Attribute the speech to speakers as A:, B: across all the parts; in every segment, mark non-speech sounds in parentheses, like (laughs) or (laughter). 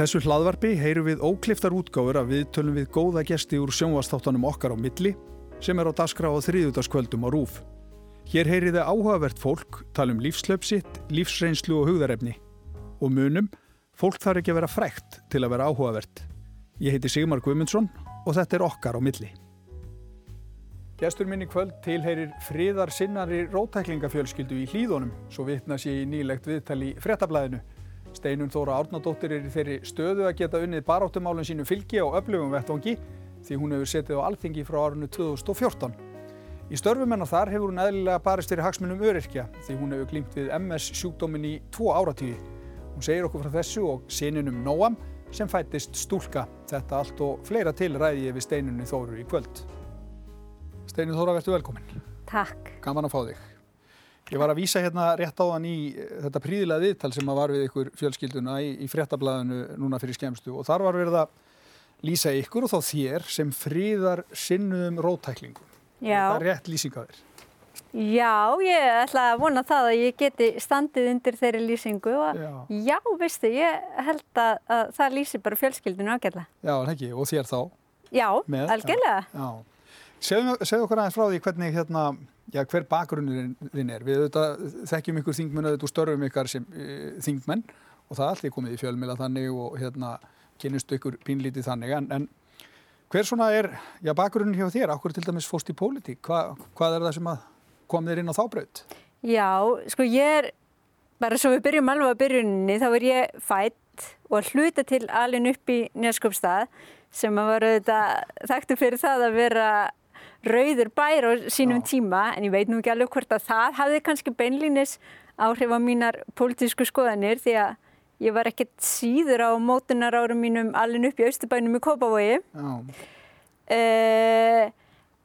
A: þessu hlaðvarpi heyru við ókliftar útgáfur að við tölum við góða gesti úr sjónvastáttanum okkar á milli sem er á daskra á þriðutaskvöldum á rúf. Hér heyri þið áhugavert fólk, tala um lífslöpsitt, lífsreynslu og hugðarefni. Og munum, fólk þarf ekki að vera frækt til að vera áhugavert. Ég heiti Sigmar Guimundsson og þetta er okkar á milli. Gestur minni kvöld tilheyrir friðar sinnari rótæklingafjölskyldu í hlýðunum, svo vitna sér í nýlegt viðtali fréttablaðinu. Steinun Þóra Árnadóttir er í þeirri stöðu að geta unnið baráttumálun sínu fylgi á öflugum vettvangi því hún hefur setið á alþingi frá árunnu 2014. Í störfum hennar þar hefur hún eðlilega barist fyrir hagsmunum öryrkja því hún hefur glýmt við MS sjúkdómin í tvo áratíði. Hún segir okkur frá þessu og sininum Nóam sem fættist stúlka. Þetta allt og fleira til ræði ég við Steinunni Þóru í kvöld. Steinun Þóra, verður velkominn.
B: Takk.
A: Gaman að fá þig. Ég var að vísa hérna rétt á þann í þetta príðilega viðtal sem var við ykkur fjölskylduna í, í fréttablaðinu núna fyrir skemstu og þar var verið að lýsa ykkur og þá þér sem fríðar sinnuðum rótæklingum.
B: Já.
A: Það er rétt lýsing á þér.
B: Já, ég ætla að vona það að ég geti standið undir þeirri lýsingu og
A: Já.
B: já, veistu, ég held að, að það lýsir bara fjölskyldinu ágætla.
A: Já, en ekki, og þér þá.
B: Já, algjörlega.
A: Segðu okkur aðeins frá því hvernig hérna, já, hver bakgrunnurinn þinn er. Við auðvitað þekkjum ykkur þingmenn auðvitað úr störfum ykkar sem e, þingmenn og það er allir komið í fjölmila þannig og hérna kynist ykkur pínlítið þannig en, en hver svona er, já, bakgrunnin hjá þér, okkur til dæmis fóst í pólitík, Hva, hvað er það sem kom þér inn á þábraut?
B: Já, sko ég er, bara svo við byrjum alveg að byrjunni, þá er ég fætt og hluta til alin upp í Neskopstað sem að var auðvitað þekktu fyrir það að vera rauður bær á sínum
A: Já.
B: tíma en ég veit nú ekki alveg hvort að það hafði kannski beinlínis áhrif á mínar pólitísku skoðanir því að ég var ekkert síður á mótunar árum mínum alin upp í Austurbænum í Kópavogi Uh,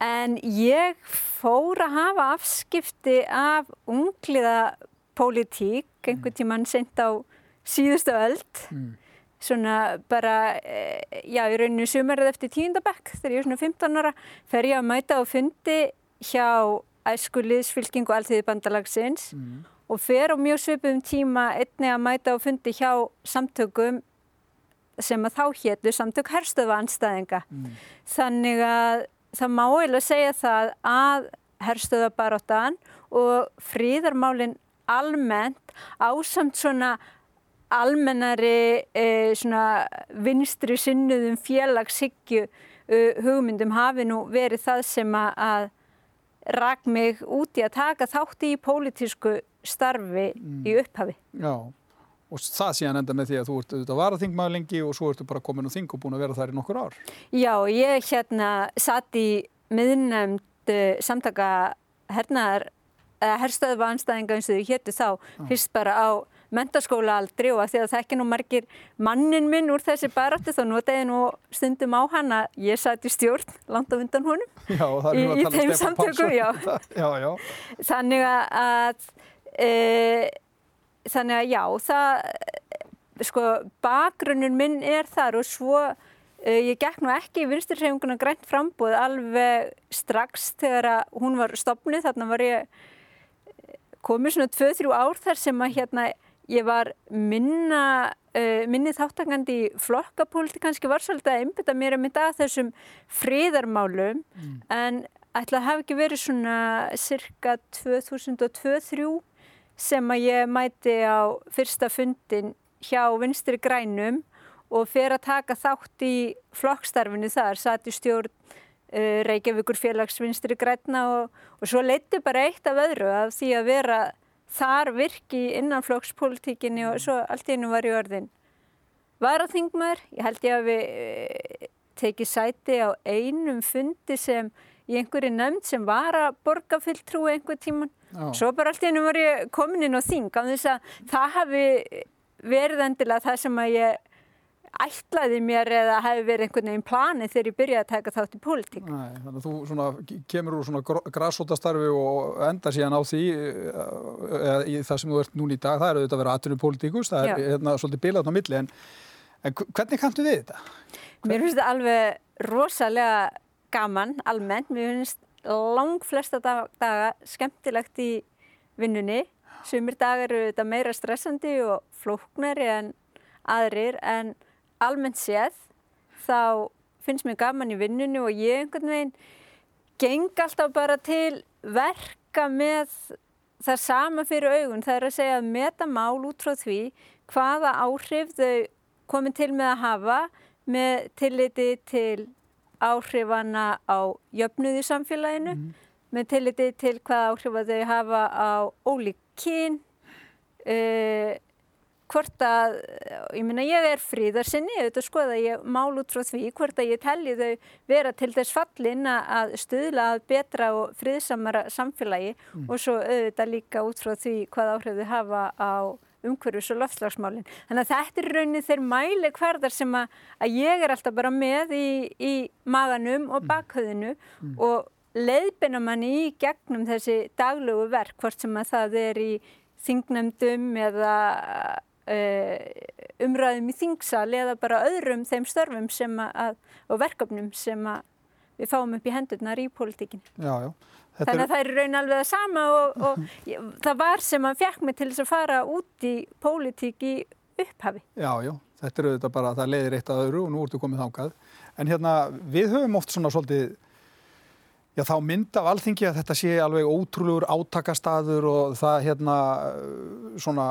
B: en ég fór að hafa afskipti af ungliða pólitík einhvern tímann sent á síðustu öld
A: mm.
B: Svona bara, uh, já, í rauninu sumarið eftir tíundabekk þegar ég er svona 15 ára fer ég að mæta og fundi hjá æskuliðsfylkingu allþýði bandalagsins
A: Mm.
B: og fer á mjög svipum tíma einni að mæta og fundi hjá samtökum sem að þá hétu samtök herstöfa anstæðinga.
A: Mm.
B: Þannig að það má eiginlega segja það að herstöðabaróttan og fríðarmálinn almennt ásamt svona almennari e, svona vinstri sinnuðum félagshyggju e, hugmyndum hafi nú verið það sem að, að rak mig út í að taka þátti í pólitísku starfi í upphafi.
A: Já, og það síðan enda með því að þú ert auðvitað varaþingmaður lengi og svo ertu bara komin á þing og búin að vera þar í nokkur ár.
B: Já, ég hérna satt í miðnæmd uh, samtaka hernaðar, eða herstöðva anstæðinga eins og þau hétu þá, fyrst bara á mentaskóla aldri og að því að það ekki nú margir mannin minn úr þessi barætti þá notaði nú stundum á hann að ég í stjórn langt á undan honum.
A: Já,
B: Í- í
A: um
B: þeim samtökum, (laughs) já.
A: já.
B: Þannig að, e, þannig að já, það, sko, bakgrunnur minn er þar og svo e, ég gekk nú ekki í vinsturhreyfinguna grænt frambúð alveg strax þegar að hún var stopnuð, þarna var ég eh, komið svona 2-3 ár þar sem að hérna ég var minna, uh, minni þáttakandi í flokkapóliti kannski var svolítið að einbytta mér að mynda að þessum friðarmálum en ætla að hafa ekki verið svona cirka 2002-2003 sem að ég mæti á fyrsta fundin hjá vinstri grænum og fer að taka þátt í flokkstarfinu þar, satt í stjórn uh, Reykjavíkur félags vinstri græna og, og svo leiti bara eitt af öðru af því að vera þar virki innan flokkspolítikinni og svo allt í einu var ég orðin varaþingmaður. Ég held ég að við uh, tekið sæti á einum fundi sem í einhverju nefnd sem var að borga fulltrúi einhver tíman.
A: Já.
B: Svo bara allt í einu var ég komin inn á þing á þess að það hafi verið endilega það sem að ég ætlaði mér eða hafi verið einhvern veginn planið þegar ég byrjaði að taka þátt í pólitík.
A: Nei, þannig að þú svona, kemur úr svona græsótastarfi og endar síðan á því eða í það sem þú ert núna í dag, það er auðvitað að vera atvinnum pólitíkus, það er hérna, svolítið bilað á milli, en, en hvernig kanntu við þetta?
B: Mér finnst þetta alveg rosalega gaman, almennt. Mér finnst lang flesta dag, daga skemmtilegt í vinnunni. Sumir dagar eru þetta meira stressandi og flóknari en aðrir, en almennt séð þá finnst mér gaman í vinnunni og ég einhvern veginn geng alltaf bara til verka með það sama fyrir augun. Það er að segja að meta mál út frá því hvaða áhrif þau komið til með að hafa með tilliti til áhrifana á jöfnuði samfélaginu, mm. með tilliti til hvaða áhrifa þau hafa á ólík kyn, uh, hvort að, ég minna ég er fríðarsinni, auðvitað skoða ég mál út frá því, hvort að ég telli þau vera til þess fallin að stuðla að betra og fríðsamara samfélagi mm. og svo auðvitað líka út frá því hvað áhrif þau hafa á umhverfis og loftslagsmálinn. Þannig að þetta er raunin þeir mæli hverðar sem að, að ég er alltaf bara með í, í maganum og mm. bakhauðinu mm. og leiðbina manni í gegnum þessi daglögu verk, hvort sem að það er í þingnefndum eða umræðum í þingsal eða bara öðrum þeim störfum að, og verkefnum sem við fáum upp í hendurnar í pólitíkin. Þannig að er... það er raun alveg það sama og, og (laughs) ég, það var sem að fjekk mig til þess að fara út í pólitík í upphafi.
A: Já, já, þetta er auðvitað bara að það leiðir eitt að öðru og nú ertu komið þángað. En hérna við höfum oft svona svolítið Já, þá mynd af alþingi að þetta sé alveg ótrúlegur átakastaður og það hérna svona,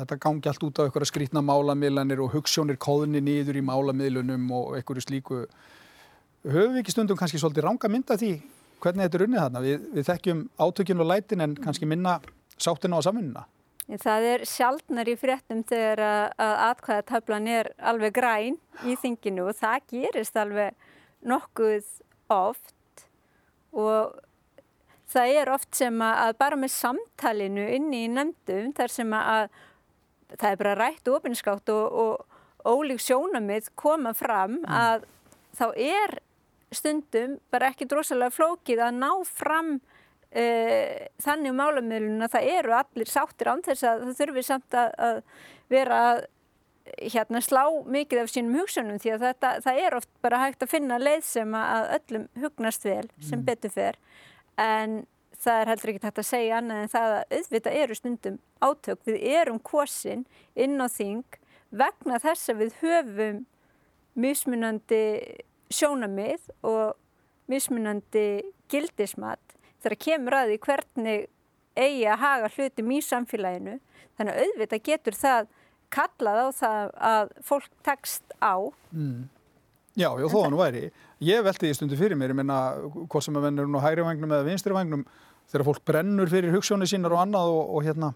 A: þetta gangi allt út á einhverja skrítna málamiðlanir og hugssjónir kóðni nýður í málamiðlunum og einhverju slíku. Höfum við ekki stundum kannski svolítið ranga mynd af því hvernig þetta er unnið þarna? Við, við þekkjum átökjun og lætin en kannski minna sáttina á samfununa.
B: Það er sjálfnar í fréttum þegar að atkvæðatablan er alveg græn í þinginu og það gerist alveg nokkuð oft og það er oft sem að bara með samtalinu inni í nefndum þar sem að það er bara rætt ofinskátt og, og ólík sjónamið koma fram mm. að þá er stundum bara ekki drosalega flókið að ná fram uh, þannig um álamöðlun að það eru allir sáttir án þess að það þurfi samt að, að vera að hérna slá mikið af sínum hugsunum því að þetta, það er oft bara hægt að finna leið sem að öllum hugnast vel sem mm. betur fer. En það er heldur ekki hægt að segja annað en það að auðvitað eru stundum átök. Við erum kosin inn á þing vegna þess að við höfum mismunandi sjónamið og mismunandi gildismat þegar kemur að því hvernig eigi að haga hlutum í samfélaginu. Þannig að auðvitað getur það kallað á það að fólk tekst á. Mm.
A: Já, já, þó hann væri. Ég velti því stundu fyrir mér, ég menna, hvort sem að vennur nú hægri vagnum eða vinstri vagnum, þegar fólk brennur fyrir hugssjónu sínar og annað og, og hérna,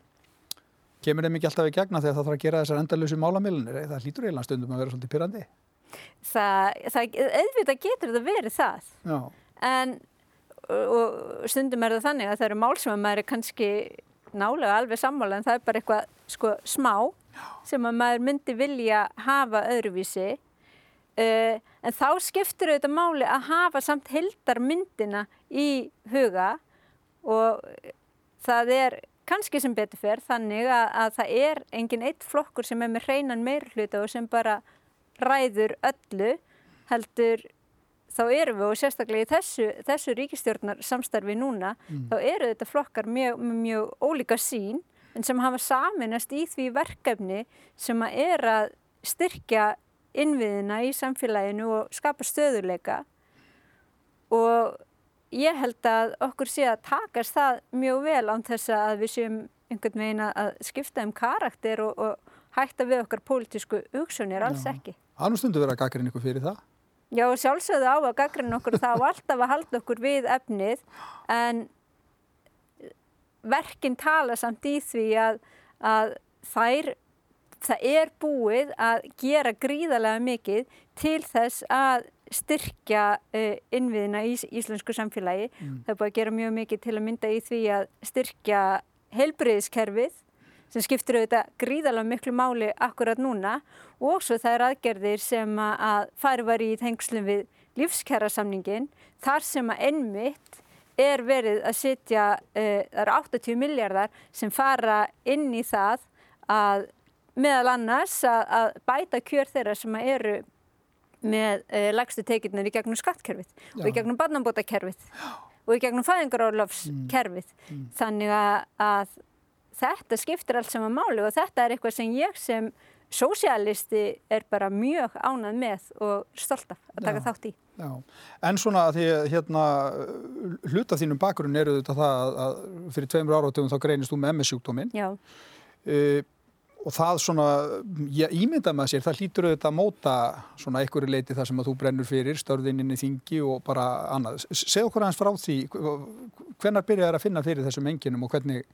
A: kemur þeim ekki alltaf í gegna þegar það þarf að gera þessar endalösu málamilunir. Það hlýtur eiginlega stundum að vera svolítið pyrrandi.
B: Það, það, auðvitað getur það verið það. Já. En, og stundum er það þannig að það eru mál sem að maður er kannski nálega alveg sammála en það er bara eitthvað sko smá sem að maður myndi vilja hafa öðruvísi. Uh, en þá skiptir auðvitað máli að hafa samt hildarmyndina í huga og það er kannski sem betur fer þannig að, að það er engin eitt flokkur sem er með hreinan meirhluta og sem bara ræður öllu heldur þá eru við og sérstaklega í þessu, þessu ríkistjórnar samstarfi núna mm. þá eru þetta flokkar mjög, mjög ólíka sín en sem hafa saminast í því verkefni sem að er að styrkja innviðina í samfélaginu og skapa stöðuleika og ég held að okkur sé að takast það mjög vel án þess að við séum einhvern veginn að skipta um karakter og, og hætta við okkar pólitísku hugsunir, alls Já. ekki.
A: Annars stundu verið að gaggrinn ykkur fyrir það?
B: Já, sjálfsögðu á að gaggrinn okkur þá alltaf að halda okkur við efnið en verkinn tala samt í því að, að þær, það er búið að gera gríðarlega mikið til þess að styrkja uh, innviðina í íslensku samfélagi. Mm. Það er búið að gera mjög mikið til að mynda í því að styrkja heilbreyðiskerfið sem skiptir auðvitað gríðarlega miklu máli akkurat núna og svo það er aðgerðir sem að fari var í þengslum við lífskjærasamningin þar sem að ennmitt er verið að setja, uh, það eru 80 miljardar sem fara inn í það að meðal annars að, að bæta kjör þeirra sem eru með uh, lagstu tekinnar í gegnum skattkerfið Já. og í gegnum barnambótakerfið og í gegnum fæðingarólofskerfið. Mm. Mm. Þannig að, að þetta skiptir allt saman máli og þetta er eitthvað sem ég sem sósialisti er bara mjög ánað með og stolt af að taka Já. þátt í.
A: Já, en svona að því hérna hluta þínum bakgrunn eru þetta það að fyrir tveimur áratöfum þá greinist þú með MS-sjúkdóminn uh, og það svona, ég ímynda með sér, það hlýtur auðvitað að móta svona einhverju leiti það sem að þú brennur fyrir, störðinninni þingi og bara annað. Segð okkur aðeins frá því, hvenar byrjaði að finna fyrir þessum enginum og hvernig,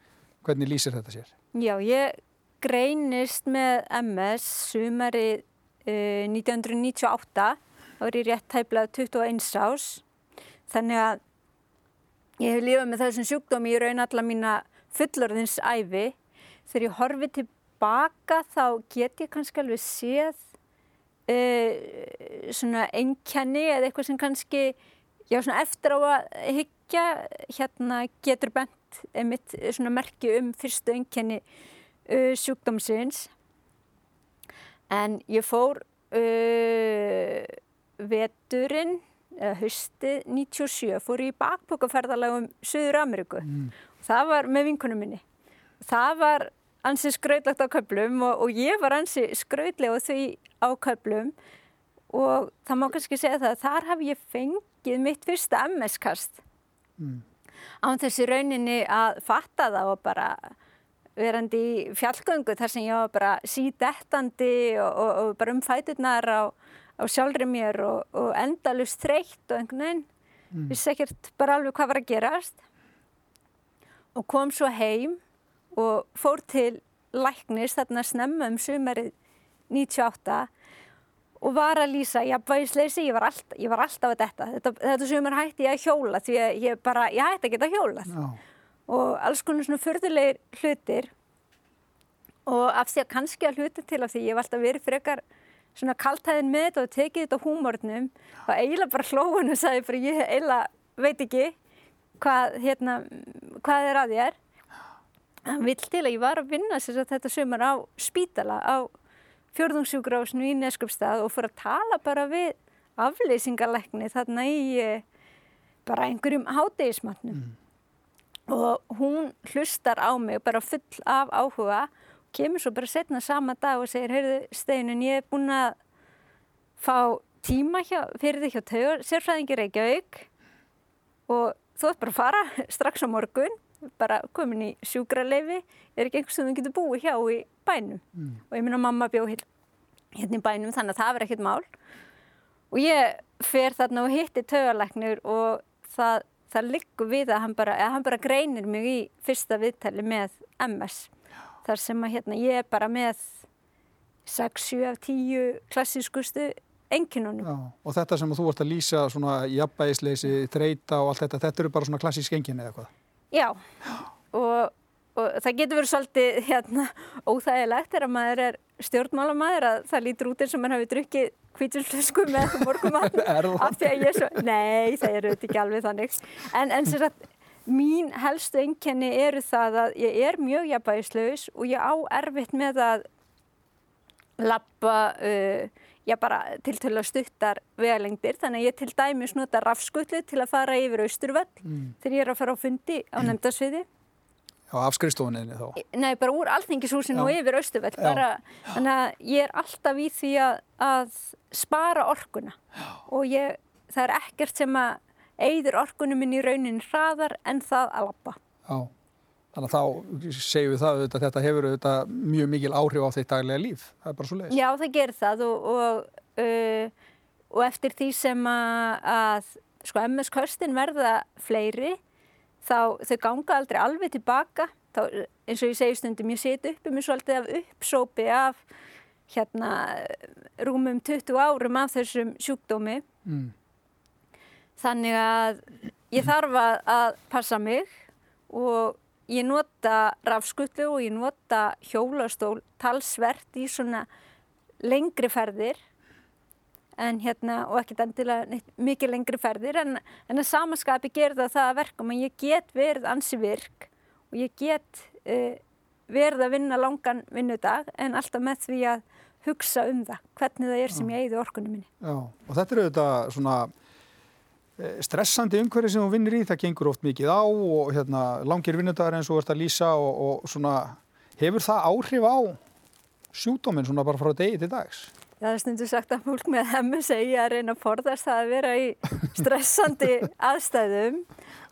A: hvernig lýsir þetta sér?
B: Já, ég greinist með MS sumari uh, 1998 árið rétt tæplað 21 ás þannig að ég hef lífað með þessum sjúkdómi í raun alla mína fullorðins æfi þegar ég horfi tilbaka þá get ég kannski alveg séð uh, svona enkenni eða eitthvað sem kannski já svona eftir á að higgja hérna getur bent einmitt svona merki um fyrstu enkenni uh, sjúkdómsins en ég fór uh, veturinn, eða haustið 97 fór ég í bakbókaferðalagum Suður Ameríku. Mm. Það var með vinkunum minni. Það var ansi skrautlegt á köplum og, og ég var ansi skrautlega því á köplum og það má kannski segja það að þar haf ég fengið mitt fyrsta MS-kast. Mm. Án þessi rauninni að fatta það og bara verandi í fjallgöngu þar sem ég var bara sídettandi og, og, og bara um fæturnar á á sjálfri mér og, og endalust þreytt og einhvern veginn. Mm. vissi ekkert bara alveg hvað var að gerast. Og kom svo heim og fór til læknis þarna snemma um sumarið 98 og var að lýsa jafnvægisleysi, ég var, all, ég var alltaf að detta. Þetta, þetta sumar hætti ég að hjóla því að ég bara, ég hætti að hjóla no. og alls konar svona förðulegir hlutir. Og af því að kannski að hluta til af því ég var alltaf verið frekar svona kaltæðin með þetta og tekið þetta húmórnum og eiginlega bara hlóðun og sagði bara ég eiginlega veit ekki hvað, hérna, hvað er að ég er. Það vil til að ég var að vinna sér þetta sömur á spítala á fjörðungssjúgrásnu í Neskjöpstað og fór að tala bara við afleysingalegni þarna í eh, bara einhverjum hátegismatnum. Mm. Og hún hlustar á mig bara full af áhuga kemur svo bara setna sama dag og segir, heyrðu Steinun, ég er búin að fá tíma hjá, fyrir því hjá taugur, sérfræðingi Reykjavík og þú ert bara að fara (laughs) strax á morgun, bara komin í sjúkraleifi, er ekki einhvers sem þú getur búið hjá í bænum mm. og ég minna mamma bjóð hérna í bænum þannig að það verður ekkert mál og ég fer þarna og hitti taugarleiknir og það, það liggur við að hann bara, hann bara greinir mig í fyrsta viðtali með MS þar sem að hérna, ég er bara með 6, 7 af 10 klassískustu enginunum.
A: Og þetta sem þú vart að lýsa, svona jafnbæðisleysi, þreita og allt þetta, þetta eru bara svona klassísk engin eða hvað?
B: Já, og, og það getur verið svolítið hérna, óþægilegt þegar maður er stjórnmálamæður að það lítur út eins og mann hafi drukkið kvítilslösku með morgumann (laughs) af því að ég er svo, nei það eru þetta ekki alveg þannig. En, en sér að Mín helstu enkenni eru það að ég er mjög jafnbæðislaus og ég á erfitt með að lappa uh, já bara til til að stuttar vegalengdir þannig að ég til dæmis nota rafskullu til að fara yfir austurvall mm. þegar ég er að fara á fundi á mm. nefndasviði
A: Já, afskriðstofuninni þá?
B: Nei, bara úr alþingishúsinu og yfir austurvall bara, þannig að ég er alltaf í því að, að spara orkuna já. og ég, það er ekkert sem að eigður orkunum minn í raunin hraðar en það að lappa.
A: Já, þannig að þá segjum við það að þetta hefur auðvitað mjög mikil áhrif á þeitt daglega líf. Það er bara svo leiðis.
B: Já, það gerir það og, og, uh, og eftir því sem að, að sko, MS-köstin verða fleiri þá þau ganga aldrei alveg tilbaka. Þá, eins og ég segi stundum, ég seti uppi mér svolítið af uppsópi af hérna rúmum 20 árum af þessum sjúkdómi. Mm. Þannig að ég þarf að passa mig og ég nota rafskutlu og ég nota hjólastól talsvert í svona lengri ferðir en hérna og ekkert endilega mikið lengri ferðir en, en að samaskapi gerða það að verka og ég get verið ansi virk og ég get uh, verið að vinna langan vinnudag en alltaf með því að hugsa um það, hvernig það er sem ég eigði orkunum minni.
A: Já, og þetta eru þetta svona stressandi umhverfi sem þú vinnir í, það gengur oft mikið á og hérna, langir vinnudagar eins og þú ert að lýsa og, og svona, hefur það áhrif á sjúdóminn svona bara frá degi til dags?
B: Það er stundu sagt að fólk með hemmu segja að reyna að forðast það að vera í stressandi (laughs) aðstæðum.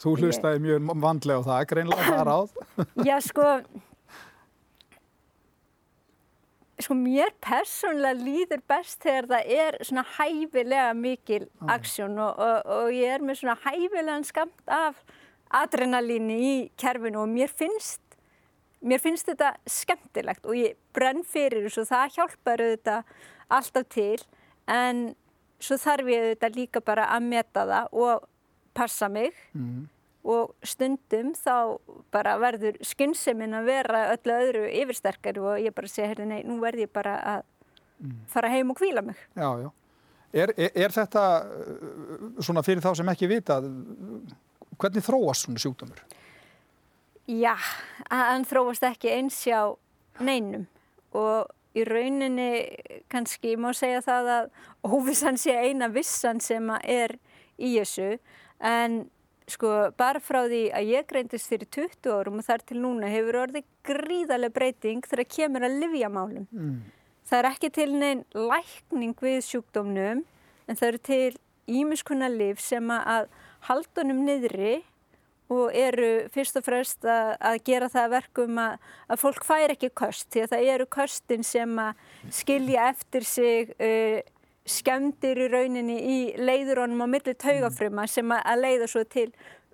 A: Þú hlustaði mjög vandlega á það, greinlega það ráð.
B: Já, sko, sko mér persónulega líður best þegar það er svona hæfilega mikil aksjón og, og, og ég er með svona hæfilegan skamt af adrenalíni í kerfinu og mér finnst, mér finnst þetta skemmtilegt og ég brenn fyrir þessu og það hjálpar auðvitað alltaf til en svo þarf ég auðvitað líka bara að meta það og passa mig. Mm og stundum þá bara verður skynnseminn að vera öllu öðru yfirsterkar og ég bara segja, hérna, nei, nú verð ég bara að mm. fara heim og kvíla mig.
A: Já, já. Er, er, er þetta uh, svona fyrir þá sem ekki vita, hvernig þróast svona sjúkdómur?
B: Já, hann þróast ekki eins hjá neinum og í rauninni kannski má segja það að óvissan sé eina vissan sem er í þessu en sko bara frá því að ég greindist fyrir 20 árum og þar til núna hefur orðið gríðarlega breyting þegar kemur að livjamálum. Mm. Það er ekki til neinn lækning við sjúkdómnum en það eru til ímiskunna liv sem að haldunum niðri og eru fyrst og fremst að, að gera það verkum að, að fólk fær ekki kost því að það eru kostin sem að skilja eftir sig uh, skemdir í rauninni í leiðurónum á milli taugafruma sem að leiða svo til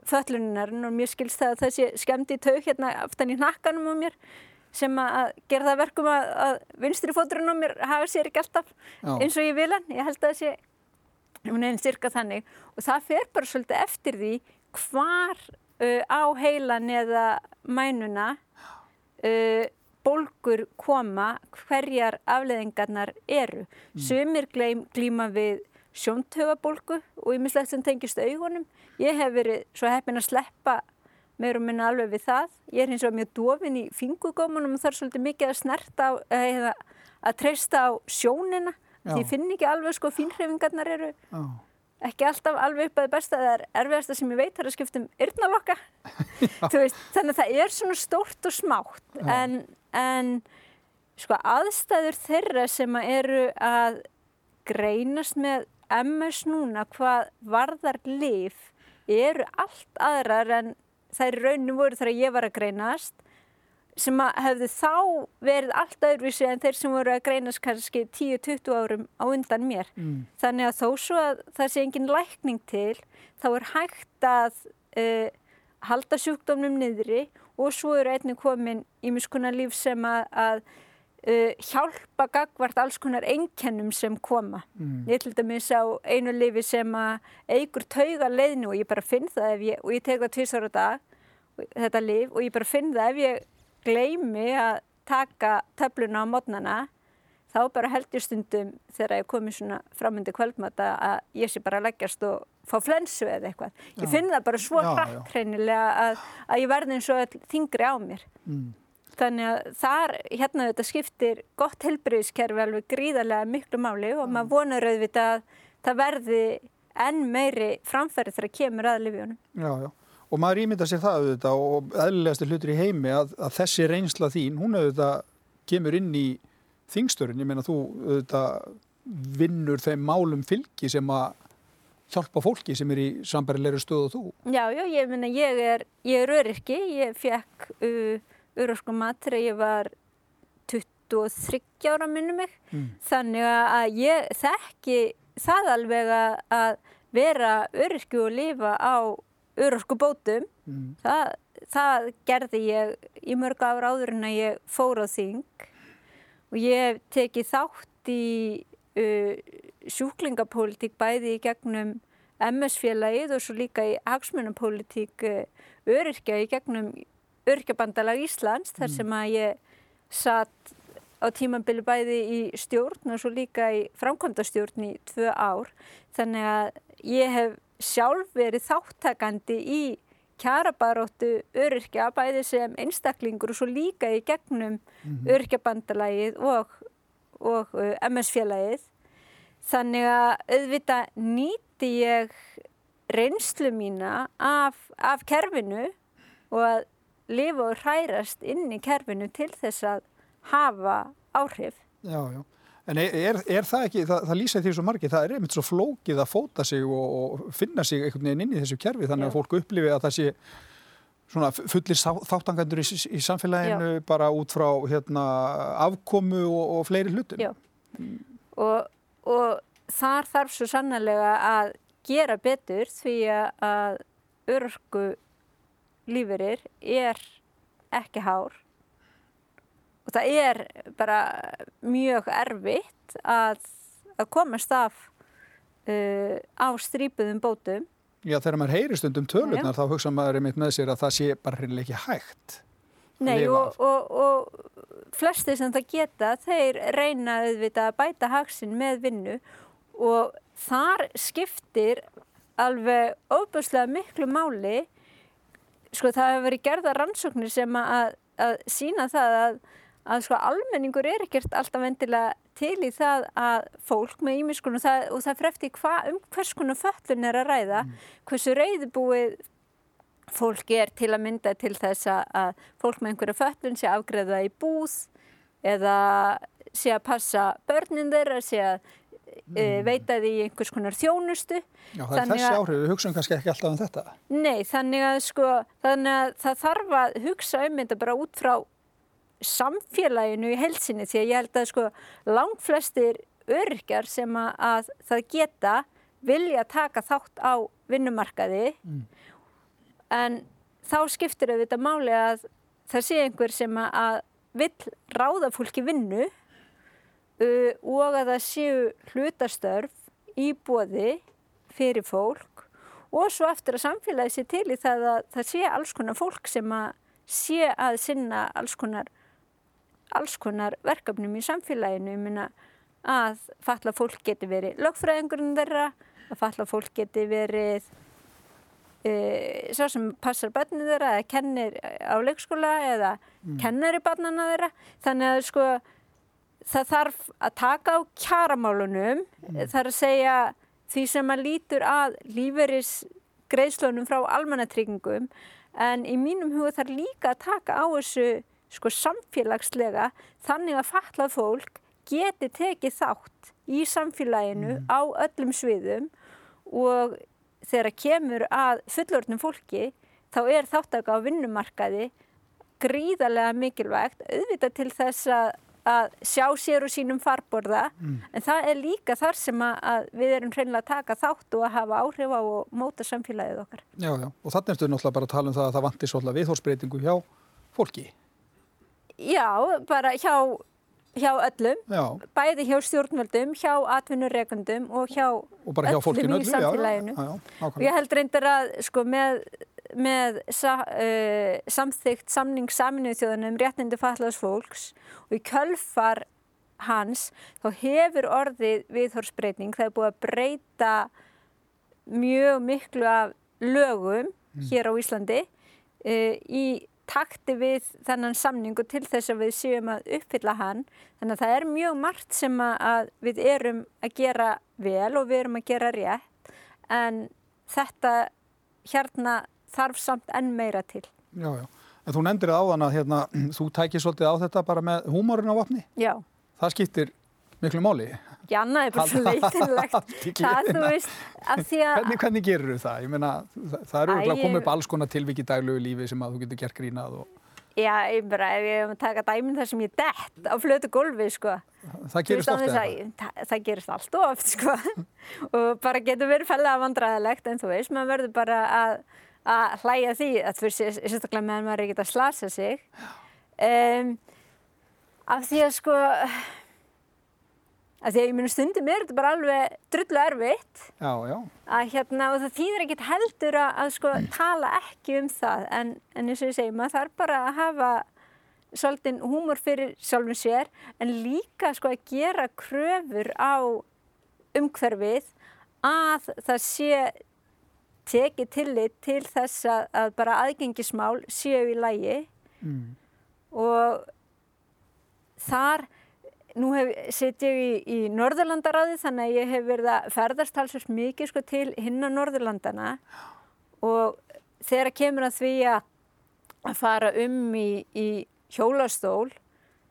B: fölluninnar og mér skilst það að þessi skemdi taug hérna aftan í nakkanum á mér sem að gera það verkum að, að vinstri fóturinn á mér hafa sér ekki alltaf Já. eins og ég vil hann, ég held að það sé hún er einn styrka þannig. Og það fer bara svolítið eftir því hvar uh, á heilan eða mænuna uh, bólgur koma hverjar afleðingarnar eru. Mm. Sumir gleym, glíma við sjóntögabólgu og ymislegt sem tengist augunum. Ég hef verið svo heppin að sleppa meir og minna alveg við það. Ég er hins vegar mjög dofin í fingugómanum og er svolítið mikið að snerta á, eða að treysta á sjónina. Já. Því finn ekki alveg sko fínhreifingarnar eru Já. ekki alltaf alveg upp að það besta. Það er erfiðasta sem ég veit það er að skipta um yrnalokka. (laughs) Þannig að það er svona stórt og smátt en en sko aðstæður þeirra sem eru að greinast með MS núna hvað varðar lif eru allt aðrar en þær rauninu voru þegar ég var að greinast sem að hefðu þá verið allt öðruvísi en þeir sem voru að greinast kannski 10-20 árum á undan mér. Mm. Þannig að þó svo að það sé engin lækning til þá er hægt að uh, halda sjúkdómnum niðri og svo eru einnig komin í miskunar líf sem að, að uh, hjálpa gagvart alls konar einkennum sem koma. Mm. Ég til dæmis á einu lifi sem að eigur tauga leiðinu og ég bara finn það ef ég, og ég tek það tvísar á dag, þetta lif, og ég bara finn það ef ég gleimi að taka töfluna á modnana þá bara held ég stundum þegar ég komi svona framöndi kvöldmata að ég sé bara leggjast og fá flensu eða eitthvað. Ég finn það bara svo hratt hreinilega að, að ég verði eins og þingri á mér. Mm. Þannig að þar, hérna þetta skiptir gott helbriðiskerfi alveg gríðarlega miklu máli og mm. maður vonar auðvitað að það verði enn meiri framfæri þegar kemur að lifjónum.
A: Já, já. Og maður ímynda sér það auðvitað og eðlilegasti hlutur í heimi að, að þessi reynsla þín, hún auðvitað kemur inn í þingstörun. Ég meina þú auðvitað vinnur þeim málum fylgi sem að hjálpa fólki sem er í sambarilegri stöðu og þú.
B: Já, já, ég meina ég er, ég er öryrki. Ég fekk uh, öryrku mat þegar ég var 23 ára minni mig. Mm. Þannig að ég þekki það alveg að vera öryrki og lifa á öryrku bótum. Mm. Það, það gerði ég í mörg ára áður en að ég fór á þing og ég teki þátt í uh, sjúklingapólitík bæði í gegnum MS-félagið og svo líka í hagsmunapólitík uh, öryrkja í gegnum öryrkjabandalag Íslands þar mm. sem að ég satt á tímambili bæði í stjórn og svo líka í framkvæmdastjórn í tvö ár. Þannig að ég hef sjálf verið þáttakandi í kjarabaróttu öryrkja bæði sem einstaklingur og svo líka í gegnum -hmm. öryrkjabandalagið og, og uh, MS-félagið. Þannig að auðvitað nýti ég reynslu mína af, af kerfinu og að lifa og hrærast inn í kerfinu til þess að hafa áhrif.
A: Já, já. En er, er, það ekki, það, það lýsa því svo margi, það er einmitt svo flókið að fóta sig og, og finna sig einhvern veginn inn í þessu kerfi þannig að fólk upplifi að það sé svona fullir þáttangandur í, í samfélaginu Já. bara út frá hérna, afkomu og, og fleiri hlutum.
B: Já, og, og þar þarf svo sannlega að gera betur því að örgu líferir er ekki hár og það er bara mjög erfitt að, að komast af uh, á strípuðum bótum.
A: Já, þegar maður heyri stundum tölunar Já. þá hugsa maður einmitt með sér að það sé bara hreinlega ekki hægt.
B: Nei, og, og, og flesti sem það geta, þeir reyna auðvitað að bæta haksinn með vinnu og þar skiptir alveg óbúslega miklu máli, sko það hefur verið gerða rannsóknir sem að, að sína það að að sko almenningur er ekkert alltaf vendilega til í það að fólk með ímiskun og það, það frefti hva, um hvers konar föllun er að ræða, mm. hversu reyðbúið fólk er til að mynda til þess að fólk með einhverja föllun sé afgreða í búð eða sé að passa börnin þeirra, sé að e, mm. veita því einhvers konar þjónustu.
A: Já, það er þessi áhrif, við hugsaum kannski ekki alltaf um þetta.
B: Nei, þannig að sko, þannig að það þarf að hugsa um þetta bara út frá samfélaginu í helsinni því að ég held að sko langt flestir örkjar sem að, að það geta vilja taka þátt á vinnumarkaði mm. En þá skiptir auðvitað máli að það sé einhver sem að, vill ráða fólki vinnu uh, og að það séu hlutastörf í bóði fyrir fólk og svo eftir að samfélagi sé til í það að það sé alls konar fólk sem að sé að sinna alls konar alls konar verkefnum í samfélaginu. Ég minna að falla fólk geti verið lögfræðingurinn þeirra, að falla fólk geti verið svo sem passar börninu þeirra eða kennir á leikskóla eða mm. kennir í barnana þeirra. Þannig að sko það þarf að taka á kjaramálunum, mm. þar að segja því sem að lítur að líferis greiðslunum frá almannatryggingum en í mínum huga þarf líka að taka á þessu sko samfélagslega þannig að fatlað fólk geti tekið þátt í samfélaginu mm. á öllum sviðum og þegar kemur að fullorðnum fólki þá er þáttaka á vinnumarkaði gríðarlega mikilvægt auðvitað til þess að, að sjá sér og sínum farborða mm. en það er líka þar sem að við erum hreinlega að taka þátt og að hafa áhrif á og móta samfélagið okkar.
A: Já, já, og þannig ertu náttúrulega bara að tala um það að það vantir svolítið viðhórsbreytingu hjá fólki.
B: Já, bara hjá, hjá öllum, já. bæði hjá stjórnvöldum, hjá atvinnureikundum og hjá,
A: og hjá öllum í
B: samfélaginu. Já, já, og ég held reyndar að sko, með, með sa, uh, samþygt samning saminuð þjóðanum réttindi fallaðs fólks og í kölfar hans þá hefur orðið viðhorsbreyting. Það er búið að breyta mjög miklu af lögum mm. hér á Íslandi uh, í takti við þennan samningu til þess að við séum að uppfylla hann. Þannig að það er mjög margt sem að við erum að gera vel og við erum að gera rétt en þetta hérna þarf samt enn meira til.
A: Já, já. En þú nefndir það á þann að hérna, þú tækir svolítið á þetta bara með húmórin á vapni.
B: Já.
A: Það skiptir miklu máli.
B: Janna er bara svo leitinlegt (laughs) það þú veist
A: hvernig, hvernig gerur þú það? Ég meina það eru að koma upp alls konar tilviki daglugu lífi sem að þú getur gert grínað og...
B: Já, ég bara, ef ég hef að taka dæminn þar sem ég dett á flötu gólfi, sko.
A: Það gerist ofta
B: eða? Það, það gerist allt oft, sko. (laughs) Og bara getur verið fælega vandræðilegt en þú veist, maður verður bara að, að hlæja því að þú veist, sérstaklega meðan maður er ekkert að slasa sig. Um, af því að, sko að því að ég minn stundum er þetta bara alveg drullu erfitt
A: já, já.
B: að hérna og það þýðir ekkit heldur að, að sko tala ekki um það en, en eins og ég segi maður þarf bara að hafa svolítinn húmor fyrir sjálfum sér en líka sko að gera kröfur á umhverfið að það sé tekið tillit til þess að, að bara aðgengismál séu í lægi mm. og þar Nú sitt ég í, í Norðurlandaráði þannig að ég hef verið að ferðast halsast mikið sko, til hinn á Norðurlandana og þegar kemur að því að fara um í, í hjólastól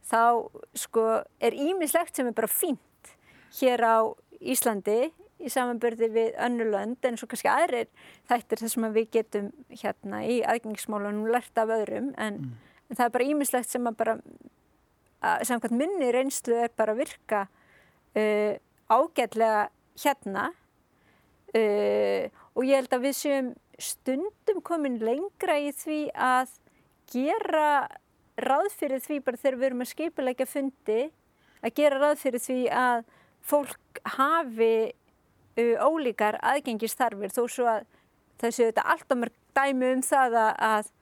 B: þá sko er ímislegt sem er bara fínt hér á Íslandi í samanbörði við önnulönd en svo kannski aðrir þættir þessum að við getum hérna í aðgengismálunum lært af öðrum en, mm. en það er bara ímislegt sem að bara samkvæmt minni reynslu er bara að virka uh, ágætlega hérna uh, og ég held að við séum stundum komin lengra í því að gera ráð fyrir því bara þegar við erum að skipulegja fundi að gera ráð fyrir því að fólk hafi uh, ólíkar aðgengistarfir þó svo að þessu þetta allt á mörg dæmi um það að,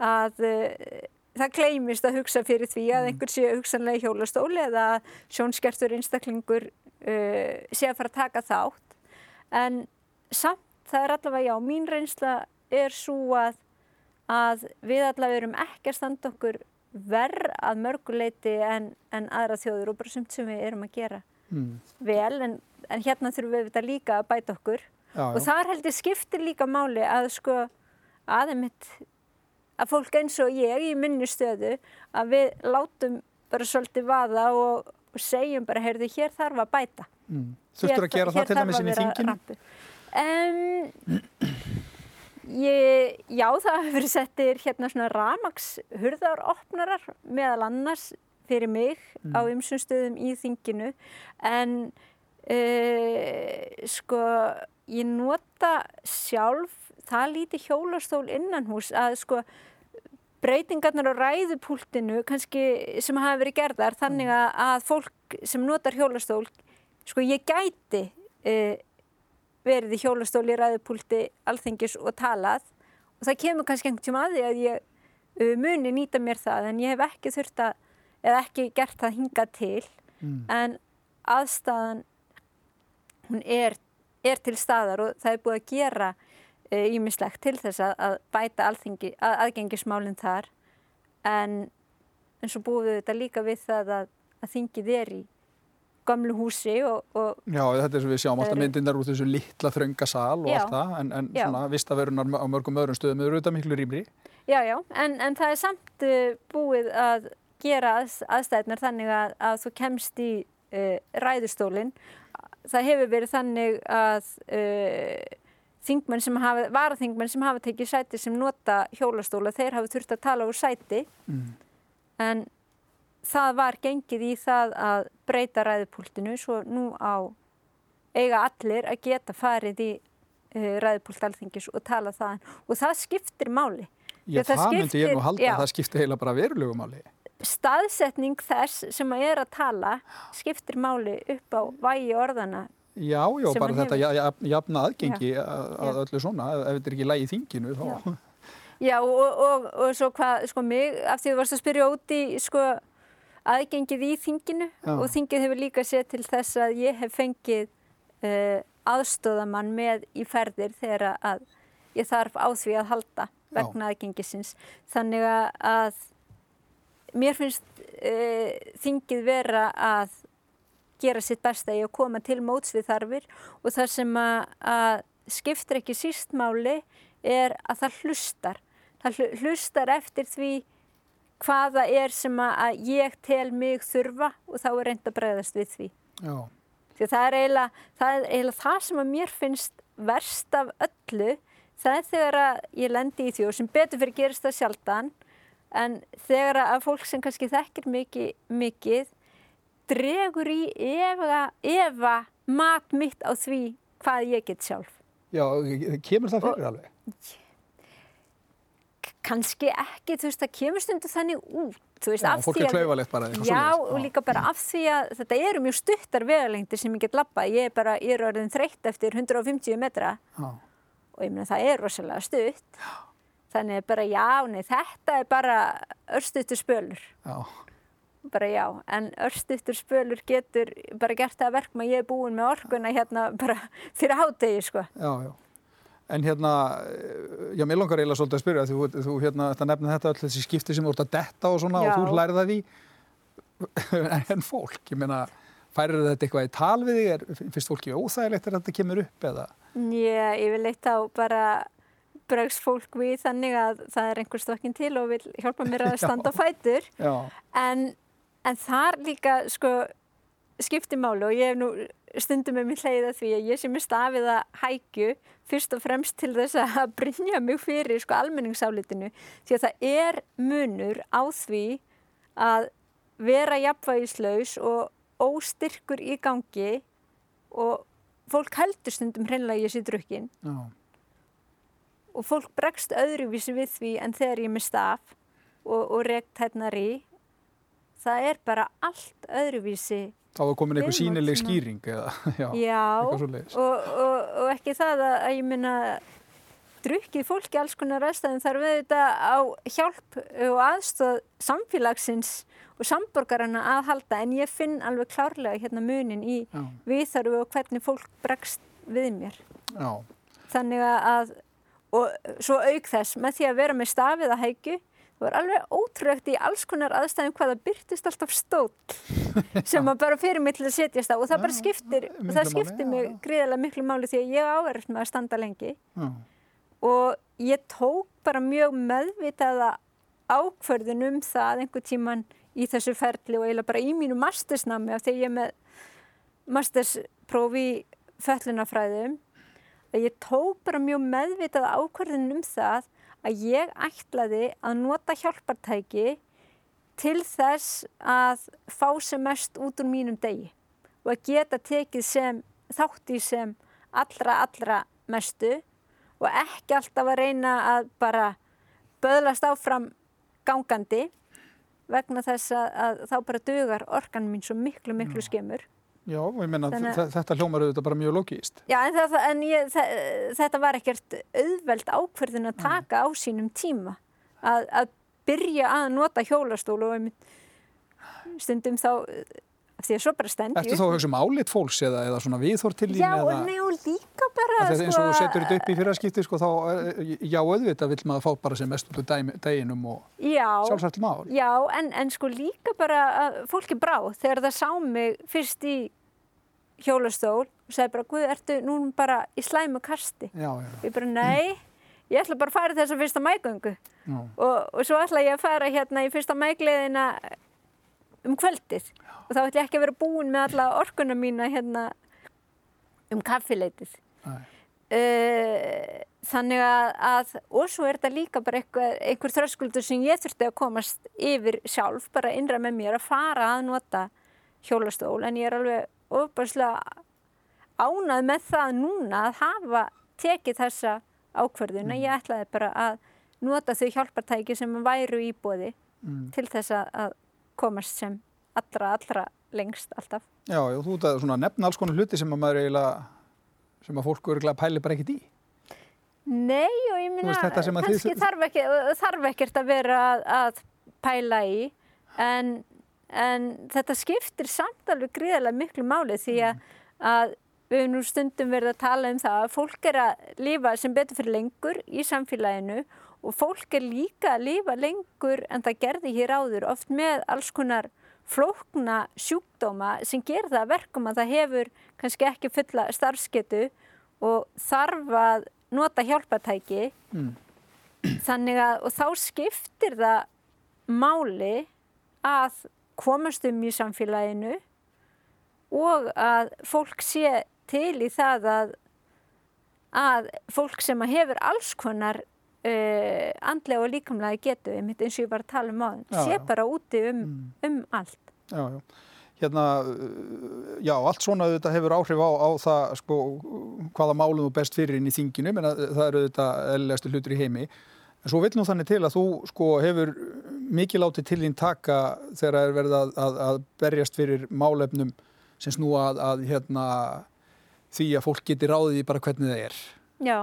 B: að uh, það gleymist að hugsa fyrir því að mm. einhver sé hugsanlega hjólastóli eða sjónskertur einstaklingur uh, sé að fara að taka þátt en samt það er allavega já, mín reynsla er svo að, að við allavega erum ekki að standa okkur verð að mörguleiti en, en aðra þjóður og bara sumt sem við erum að gera mm. vel en, en hérna þurfum við þetta líka að bæta okkur já, og já. þar heldur skiptir líka máli að sko aðeimitt að fólk eins og ég í minni stöðu að við látum bara svolítið vaða og, segjum bara heyrðu hér þarf að bæta mm.
A: Þurftur að gera það til dæmis inn í þinginu? Um,
B: ég, já, það hefur settir hérna svona ramags hurðaropnarar meðal annars fyrir mig mm. á ymsum stöðum í þinginu en uh, sko ég nota sjálf það líti hjólastól innan hús að sko breytingarnar á ræðupúltinu kannski sem hafa verið gerðar þannig mm. að, fólk sem notar hjólastól sko ég gæti uh, verið í hjólastóli ræðupúlti alþengis og talað og það kemur kannski einhvern tíma að því að ég uh, muni nýta mér það en ég hef ekki þurft að eða ekki gert það hinga til mm. en aðstæðan hún er, er til staðar og það er búið að gera ímislegt uh, til þess að, að bæta alþengi, að, aðgengismálinn þar. En eins og búið þetta líka við það að, að þingið er í gamlu húsi og, og
A: Já, þetta er sem við sjáum alltaf myndindar úr þessu litla þröngasal og já, allt það en, en svona vistaverunar á mörgum öðrum stöðum eru auðvitað miklu rýmri.
B: Já, já, en, en það er samt uh, búið að gera að, aðstæðnar þannig að, að þú kemst í uh, ræðustólinn. Það hefur verið þannig að uh, þingmenn sem hafa, varaþingmenn sem hafa tekið sæti sem nota hjólastóla, þeir hafa þurft að tala úr sæti mm. en það var gengið í það að breyta ræðupúltinu svo nú á eiga allir að geta farið í uh, ræðupúlt alþingis og tala það og það skiptir máli.
A: Já, það, það myndi ég nú halda já, að það skiptir heila bara verulegu máli.
B: Staðsetning þess sem að er að tala skiptir máli upp á vægi orðana.
A: Já, já, bara þetta hefur... jafna aðgengi já, að öllu svona, ef þetta er ekki lægi í þinginu þá...
B: Já, og, og, og svo hvað, sko mig, af því þú varst að spyrja út í, sko, aðgengið í þinginu Já. og þingið hefur líka séð til þess að ég hef fengið uh, aðstóðamann með í ferðir þegar að ég þarf á því að halda vegna Já. aðgengisins. Þannig að mér finnst uh, þingið vera að gera sitt besta í að koma til móts við þarfir og það sem að, að skiptir ekki sístmáli er að það hlustar. Það hlustar eftir því hvaða er sem að ég tel mig þurfa og þá er reynd að bregðast við því. Já. Því það er eiginlega það, er það sem að mér finnst verst af öllu, það er þegar að ég lendi í því og sem betur fyrir gerist það sjaldan, en þegar að fólk sem kannski þekkir mikið, mikið dregur í efa, efa mat mitt á því hvað ég get sjálf.
A: Já, kemur það fyrir og, alveg?
B: kannski ekki, þú veist, það kemur stundu þannig út, veist,
A: já. Fólk er klauvalegt bara.
B: Já, og líka bara af því að þetta eru mjög stuttar vegalengtir sem ég get lappað. Ég er bara, ég er orðin þreytt eftir 150 metra já. og ég meina það er rosalega stutt. Já. Þannig bara, já, nei, þetta er bara örstuttur spölur. Já. Bara já, en örstuttur spölur getur bara gert það verkma ég er búin með orkuna hérna bara (laughs) fyrir hátegi, sko.
A: Já, já. En hérna, já, mér langar eiginlega svolítið að spyrja, þú, þú hérna, þetta nefnir þetta allir þessi skipti sem voru að detta og svona já. og þú lærið það í, en fólk, ég meina, færir þetta eitthvað í tal við þig, er, finnst fólki óþægilegt að þetta kemur upp eða?
B: Já, ég vil eitt á bara bregst fólk við þannig að það er einhver stokkinn til og vil hjálpa mér að (laughs) standa á fætur, já. en en þar líka sko skipti máli og ég hef nú stundum með mér hleyða því að ég sem er stafið að hækju fyrst og fremst til þess að (laughs) brinja mig fyrir sko almenningsálitinu. Því að það er munur á því að vera jafnvægislaus og óstyrkur í gangi og fólk heldur stundum hreinlega ég sé drukkin.
A: Já.
B: og fólk bregst öðruvísi við því en þegar ég er með staf og, og rekt hérna í það er bara allt öðruvísi
A: Þá var komin einhver sínileg skýring eða, (laughs) já,
B: Já, og, og, og ekki það að, að ég minna drukkið fólki alls konar aðstæðum þarf auðvitað á hjálp og aðstóð samfélagsins og samborgarana að halda en ég finn alveg klárlega hérna munin í
A: Já.
B: viðþarfu og hvernig fólk bregst við mér.
A: Já,
B: Þannig að, og svo auk þess, með því að vera með stafið að hækju, það var alveg ótrúlegt í alls konar aðstæðum hvað það byrtist alltaf stóll (laughs) sem maður bara fyrir mig til að setjast á og það bara skiptir, og það
A: máli,
B: skiptir
A: já,
B: mig gríðilega miklu máli því að ég áverðist með að standa lengi.
A: Já,
B: og ég tók bara mjög meðvitaða ákvörðun um það einhver tíman í þessu ferli og eiginlega bara í mínu mastersnami af því ég er með mastersprófi í föllunafræðum að ég tók bara mjög meðvitaða ákvörðun um það að ég ætlaði að nota hjálpartæki til þess að fá sem mest út úr mínum degi og að geta tekið sem þátt í sem allra, allra mestu og ekki alltaf að reyna að bara böðlast áfram gangandi vegna þess að, að þá bara dugar orkan mín svo miklu, miklu skemur.
A: Já, og ég menna
B: Þannig-
A: þetta hljómar auðvitað bara mjög logíst.
B: Já, en, það, en ég, þetta var ekkert auðveld ákverðin að taka á sínum tíma. Að, að byrja að nota hjólastól og einmitt stundum þá því að svo bara stend
A: Ertu þá að hugsa um álit fólks eða, eða svona viðhor til þín
B: Já,
A: eða...
B: og nei, og líka bara
A: Af því að eins og þú setur þetta upp í fyrraskipti sko, þá, eh, já, auðvitað vill maður fá bara sem mest út úr deginum og
B: já,
A: sjálfsagt mál.
B: Já, en, en sko líka bara að fólki brá þegar það sá mig fyrst í hjólastól og sagði bara, guð, ertu nú bara í slæmu kasti?
A: Já, já,
B: Ég bara, nei, ég ætla bara að fara í þessa fyrsta mægöngu
A: já,
B: og, og svo ætla ég að fara hérna í fyrsta mægleðina um kvöldið. Og þá ætla ég ekki að vera búin með alla orkuna mína hérna um kaffileitið. Uh, þannig að, að og svo er þetta líka bara einhver, einhver þröskuldur sem ég þurfti að komast yfir sjálf, bara innra með mér að fara að nota hjólastól en ég er alveg ofbærslega ánað með það núna að hafa tekið þessa ákverðun að ég ætlaði bara að nota þau hjálpartæki sem væru í bóði
A: Mm.
B: til þess að, komast sem allra, allra lengst alltaf.
A: já, já, þú ert að nefna alls konar hluti sem að maður eiginlega, sem að fólk örgulega pæli bara ekkit í.
B: Nei og ég minna
A: þið
B: kannski
A: þurfið-
B: þarf, ekki, þarf ekkert að vera að, að pæla í en, en þetta skiptir samt alveg gríðarlega miklu máli því að, að við nú stundum verið að tala um það að fólk er að lifa sem betur fyrir lengur í samfélaginu og fólk er líka að lifa lengur en það gerði hér áður oft með alls konar flókna sjúkdóma sem ger það að verkum að það hefur kannski ekki fulla starfsketu og þarf að nota hjálpatæki
A: Mm.
B: þannig að og þá skiptir það máli að komast um í samfélaginu og að fólk sé til í það að, að fólk sem að hefur alls konar uh, andlega og líkamlega getu einmitt eins og ég var að tala um á
A: Já,
B: sé bara úti um, um allt
A: Já, já. Hérna, uh, já, allt svona auðvitað hefur áhrif á, á það, sko, hvaða málum þú best fyrir inn í þinginu, menn að það eru auðvitað eðlilegastu hlutur í heimi. En svo vill nú þannig til að þú, sko, hefur mikið látið til þín taka þegar það er verið að, að, að berjast fyrir málefnum sem snúa að, að, hérna, því að fólk geti ráðið í bara hvernig það er.
B: Já,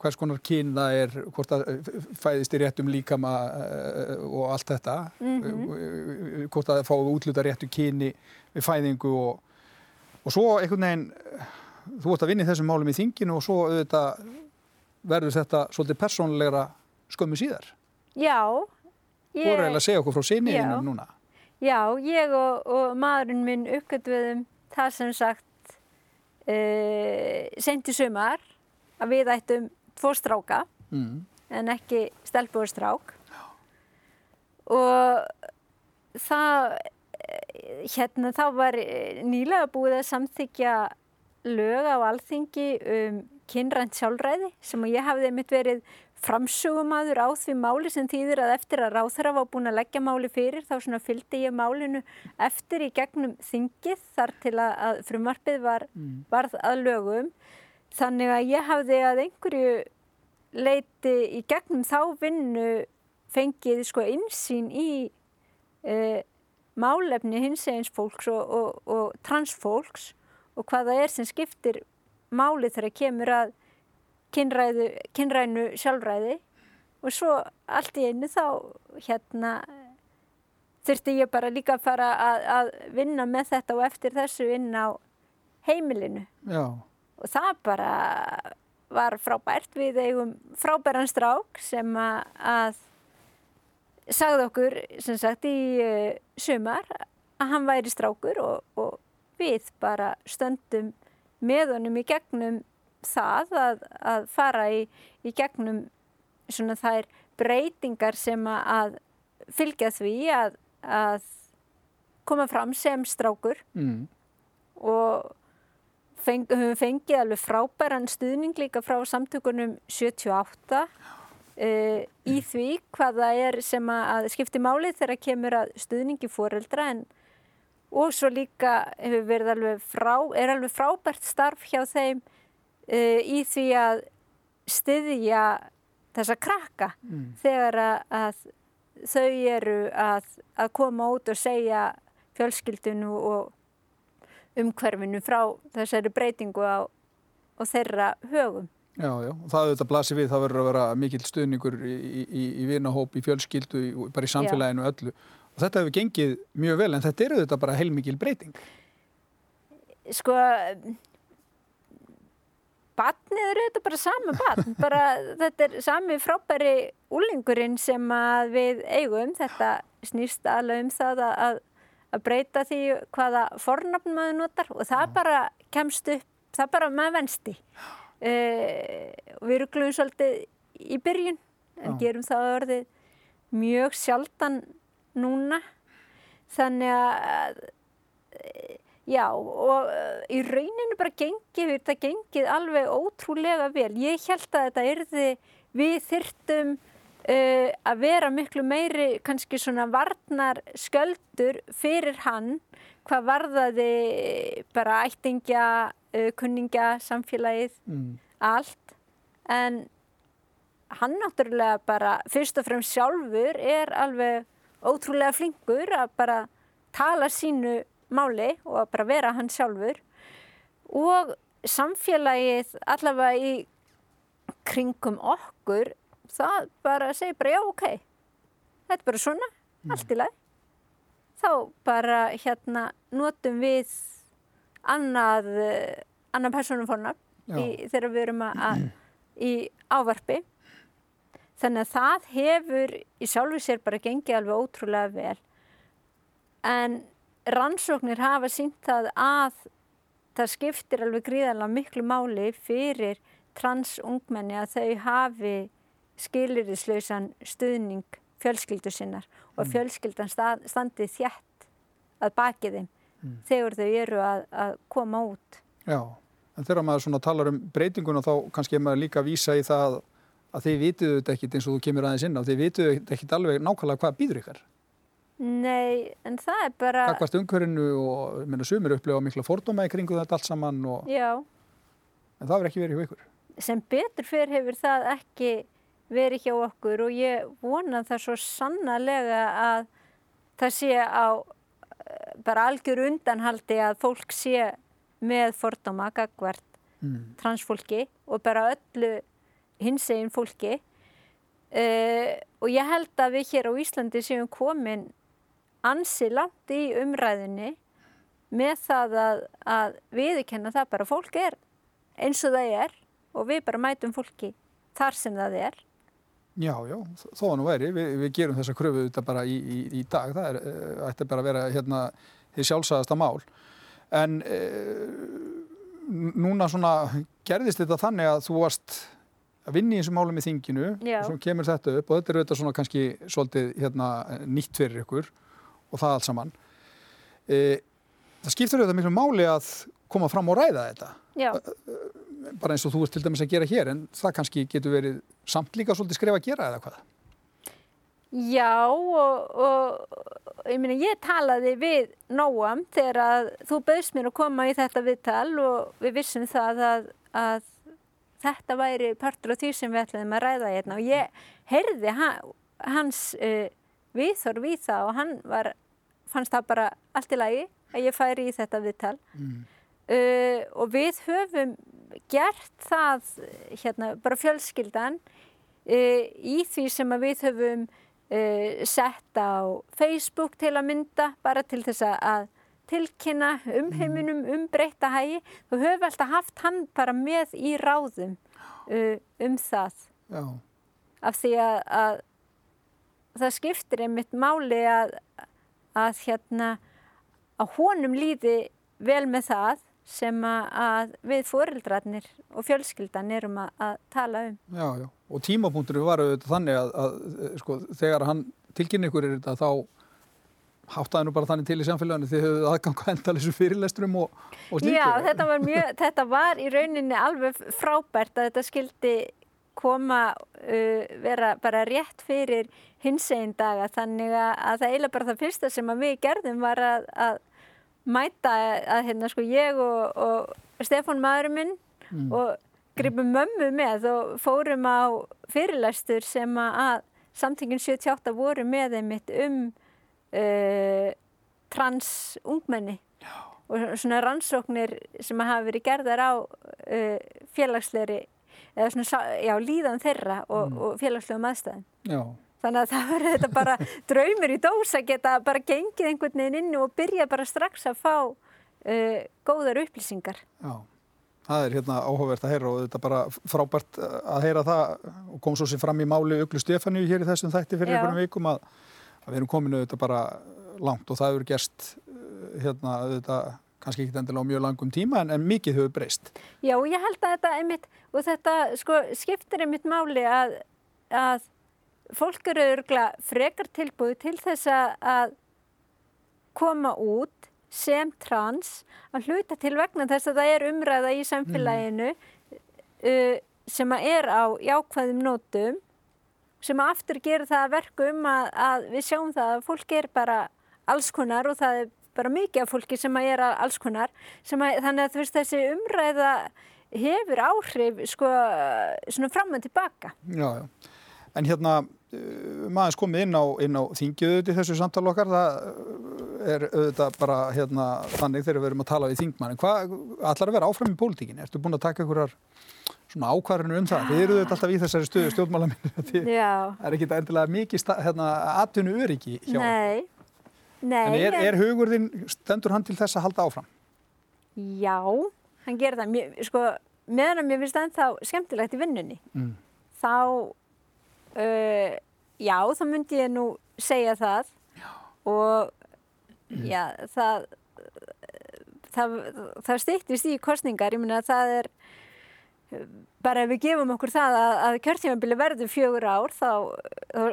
A: Hvers konar kyn það er, hvort það fæðist í réttum líkama uh, og allt þetta.
B: Mhm.
A: Hvort það fáið útluta réttu kyni við fæðingu og, og svo einhvern veginn, þú ert að vinna í þessum málum í þinginu og svo auðvitað verður þetta svolítið persónlegra skömmu síðar.
B: já
A: Þú er eiginlega að segja okkur frá sinni
B: Já.
A: einum núna.
B: Já, ég og, og maðurinn minn uppgötvuðum það sem sagt uh, seint í sumar að við ættum tvo stráka
A: Mm.
B: en ekki stelpu og strák og það hérna þá var nýlega búið að samþykja lög á alþingi um kynrænt sjálfræði sem ég hafði mitt verið framsugumadur á því máli sem þýðir að eftir að ráþara var búin að leggja máli fyrir þá svona fylgdi ég málinu eftir í gegnum þingið þar til að frumarpið var mm. varð að lögum þannig að ég hafði að einhverju leiti í gegnum þá vinnu fengið sko insýn í e, málefni hins egins fólks og, og, og transfólks og hvaða er sem skiptir máli þegar kemur að kynræðu, kynrænu sjálfræði og svo allt í einu þá hérna þurfti ég bara líka að fara að, að vinna með þetta og eftir þessu inn á heimilinu
A: Já.
B: Og það bara var frábært við eigum frábæran strák sem að, sagði okkur sem sagt í uh, sumar að hann væri strákur og, og við bara stöndum með honum í gegnum það að, að fara í, í gegnum svona þær breytingar sem að fylgja því að, að koma fram sem strákur
A: mm.
B: og feng, höfum fengið alveg frábæran stuðning líka frá samtökunum 78 uh, í því hvað það er sem að skipti máli þegar kemur að stuðningi fóreldra en og svo líka alveg frá, er alveg frábært starf hjá þeim uh, í því að styðja þessa krakka
A: mm.
B: þegar að, að þau eru að, að koma út og segja fjölskyldinu og umhverfinu frá þessari breytingu á, á þeirra högum.
A: Já, já, það auðvitað blasir við, það verður að vera mikil stuðningur í, í, í vinahóp, í fjölskyldu, í, bara í samfélaginu já. öllu og þetta hefur gengið mjög vel en þetta eru þetta bara heilmikil breyting.
B: Sko, batnið eru þetta bara sama batn, (laughs) bara þetta er sami frábæri úlingurinn sem við eigum, þetta snýst alveg um það að, að breyta því hvaða fornafn maður notar og það bara kemst upp, það bara maður vensti. Uh, við ruggluðum svolítið í byrjun en Já. gerum það orðið mjög sjaldan núna þannig að já og uh, í rauninu bara gengið þetta gengið alveg ótrúlega vel ég held að þetta erði við þyrtum uh, að vera miklu meiri kannski svona varnar sköldur fyrir hann hvað varðaði bara ættingja uh, kunningja, samfélagið,
A: mm.
B: allt. En hann náttúrulega bara fyrst og fremst sjálfur er alveg ótrúlega flinkur að bara tala sínu máli og að bara vera hann sjálfur. Og samfélagið allavega í kringum okkur, það bara segir bara já ok, þetta er bara svona, mm. allt í lagi. Þá bara hérna notum við annað annan personumfornafn þegar við erum að (clears throat) í ávarpi þannig að það hefur í sjálfu sér bara gengið alveg ótrúlega vel en rannsóknir hafa sínt það að það skiptir alveg gríðarlega miklu máli fyrir transungmenni að þau hafi skilirislausan stuðning fjölskyldu sinnar og mm. fjölskyldan standi þjætt að baki þeim mm. þegar þau eru að, að koma út
A: Já, en þegar maður talar um breytinguna þá kannski er maður líka að vísa í það að þið vitiðu þetta ekkit eins og þú kemur aðeins inn á, þið vitiðu ekkit alveg nákvæmlega hvað býður ykkar.
B: Nei, en það er bara...
A: Kakvast umhverfinu og, minna, sumir upplega mikla fordóma í kringu þetta allt saman og...
B: Já.
A: En það verður ekki verið hjá ykkur.
B: Sem betur fyrir hefur það ekki verið hjá okkur og ég vona það svo sannarlega að það sé á eh, bara algjör undanhaldi að fólk sé með fordóma gagvart mm. transfólki og bara öllu hinsegin fólki uh, og ég held að við hér á Íslandi séum komin ansi langt í umræðinni með það að, að viðkenna það bara fólk er eins og það er og við bara mætum fólki þar sem það er
A: Já, já, þó að nú væri, við, við gerum þessa kröfu þetta bara í, í, í dag, það er, uh, ætti bara að vera hérna því sjálfsagasta mál en e, núna svona gerðist þetta þannig að þú varst að vinni í þessum málum í þinginu
B: Já.
A: og svo kemur þetta upp og þetta er auðvitað svona kannski svolítið hérna, nýtt fyrir ykkur og það allt saman E, það skiptur auðvitað miklu máli að koma fram og ræða þetta.
B: Já.
A: Bara eins og þú ert til dæmis að gera hér, en það kannski getur verið samt líka svolítið skrifa að gera eða hvað?
B: Já og, og ég, meina, ég talaði við Nóam þegar að þú bauðst mér að koma í þetta viðtal og við vissum það að, að þetta væri partur af því sem við ætlaðum að ræða hérna og ég heyrði hans uh, viðþorf við það og hann var, fannst það bara allt í lagi að ég færi í þetta viðtal mm. Uh, og við höfum gert það hérna bara fjölskyldan uh, í því sem við höfum uh, sett á Facebook til að mynda bara til þess að tilkynna um heiminum um breyta hægi þú höfum alltaf haft hann bara með í ráðum um það. Já. af því að, að það skiptir einmitt máli að, að hérna að honum líði vel með það sem að við fóreldrarnir og fjölskyldan erum að, að tala um.
A: Já, já, og tímapunktur var auðvitað þannig að, að sko, þegar hann tilkynni ykkur er þetta þá háttaði nú bara þannig til í samfélaginu því þið höfðu aðgang að enda þessu fyrirlesturum og, og slíku.
B: Já, þetta var, mjög, þetta var í rauninni alveg frábært að þetta skildi koma, uh, vera bara rétt fyrir hins einn daga þannig að það eiginlega bara það fyrsta sem við gerðum var að, að mæta að hérna sko ég og, og Stefán maðurinn minn mm. og gripum mömmu með og fórum á fyrirlæstur sem að samtingin 78 voru með einmitt um uh, trans ungmenni Já. og svona rannsóknir sem hafa verið gerðar á uh, félagsleiri eða svona já, líðan þeirra og, mm. og félagslegum aðstæðum. Já. Þannig að það verður þetta bara (laughs) draumur í dós að geta bara gengið einhvern veginn inn og byrja bara strax að fá uh, góðar upplýsingar. Já,
A: það er hérna áhugavert að heyra og þetta er bara frábært að heyra það og kom svo sér fram í máli Uglu Stefáníu hér í þessum þætti fyrir einhvern veikum að, að við erum kominu þetta bara langt og það hefur gerst uh, hérna þetta kannski ekki endilega á mjög langum tíma en, en mikið hefur breyst.
B: Já, ég held að þetta einmitt, og þetta sko, skiptir einmitt máli að, að fólk eru örgla frekar tilbúið til þess að koma út sem trans að hluta til vegna þess að það er umræða í samfélaginu mm. uh, sem að er á jákvæðum nótum sem að aftur gera það verkum að, að við sjáum það að fólk er bara alls konar og það er bara mikið af fólki sem að er alls konar að, þannig að veist, þessi umræða hefur áhrif sko, svona fram og tilbaka
A: Já, já En hérna, maður komið inn á, á þingjöðu til þessu samtala okkar, það eh, er auðvitað bara hérna, þannig þegar við erum að tala við þingmann. Hvað ætlar að vera áfram í pólitíkinni? Ertu búin að taka einhverjar svona ákvarðinu um það? Þið eru auðvitað alltaf í þessari stöðu stjórnmálaminu. Það er ekki endilega mikið hérna, atvinnu öryggi hjá.
B: Nei, nei.
A: En er, er hugurðin, stendur hann til þess að halda áfram?
B: Já, hann gerir það. Sko, meðan að mér finnst það ennþá skemmtilegt í vinnunni. Mm. Þá Uh, já, þá myndi ég nú segja það já. og já, það það, það stýttist í kostningar, ég minna að það er bara ef við gefum okkur það að, að kjörtímanbili verður fjögur ár þá, þá,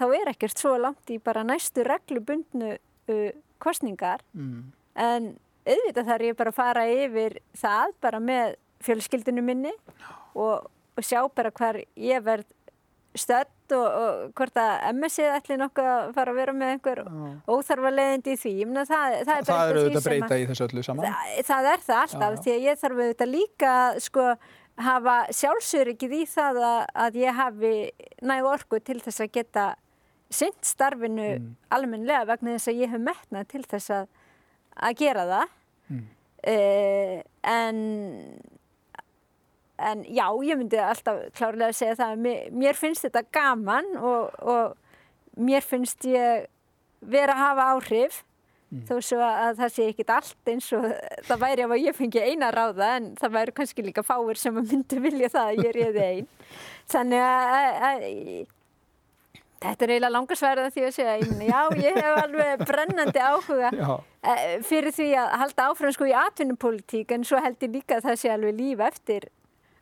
B: þá er ekkert svo langt í bara næstu reglubundnu uh, kostningar mm. en auðvitað þarf ég bara að fara yfir það bara með fjölskyldinu minni og, og sjá bara hver ég verð stödd og, og hvort að MS-ið ætli nokkuð að fara að vera með einhver óþarfa leiðindi í því Mena, það,
A: það er, það auðvitað að breyta í þessu öllu saman
B: það, það er það alltaf já, já. því að ég þarf auðvitað líka sko hafa sjálfsöryggið í það að, að ég hafi nægu orku til þess að geta synd starfinu mm. almenlega vegna þess að ég hef metnað til þess að, að gera það mm. uh, en en já, ég myndi alltaf klárlega að segja það að mér, mér finnst þetta gaman og, og mér finnst ég vera að hafa áhrif mm. þó svo að það sé ekkit allt eins og það væri ef að ég fengi eina ráða en það væri kannski líka fáir sem að myndi vilja það að ég er eða einn þannig að, að, að þetta er eiginlega langarsverða því að segja já, ég hef alveg brennandi áhuga já. Eh, fyrir því að halda áfram sko í atvinnupolítík en svo held ég líka að það sé alveg líf eftir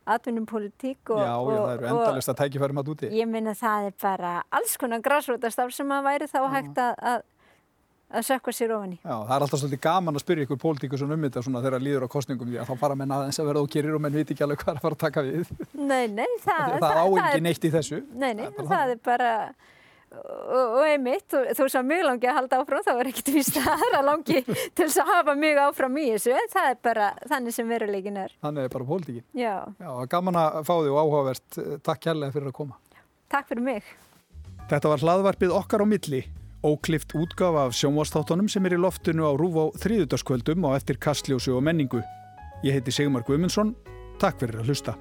B: atvinnum politík
A: og... Já, já, það eru endalist að tækja færum að úti.
B: Ég minna það er bara alls konar græsrótastaf sem að væri þá hægt að, að að sökka sér ofan í.
A: Já, það er alltaf svolítið gaman að spyrja ykkur pólitíkus um þetta svona þegar líður á kostningum því að þá fara menn aðeins að vera ókýrir og menn viti ekki alveg hvað að fara að taka við.
B: Nei, nei, það,
A: það, það á ekki neitt í þessu.
B: Nei, nei, það er bara, það er bara og, og einmitt, þú sem mjög langi að halda áfram, þá er ekkert vist að aðra langi til þess að hafa mjög áfram í þessu, en það er bara þannig sem veruleikin er.
A: Þannig er bara pólitíkin.
B: Já.
A: Já, gaman að fá þig og áhugavert. Takk kærlega fyrir að koma.
B: Takk fyrir mig.
A: Þetta var hlaðvarpið okkar á milli, óklift útgafa af sjónvastáttunum sem er í loftinu á rúf á þrýðutaskvöldum á eftir kastljósu og menningu. Ég heiti Sigmar Guimundsson, takk fyrir að hlusta.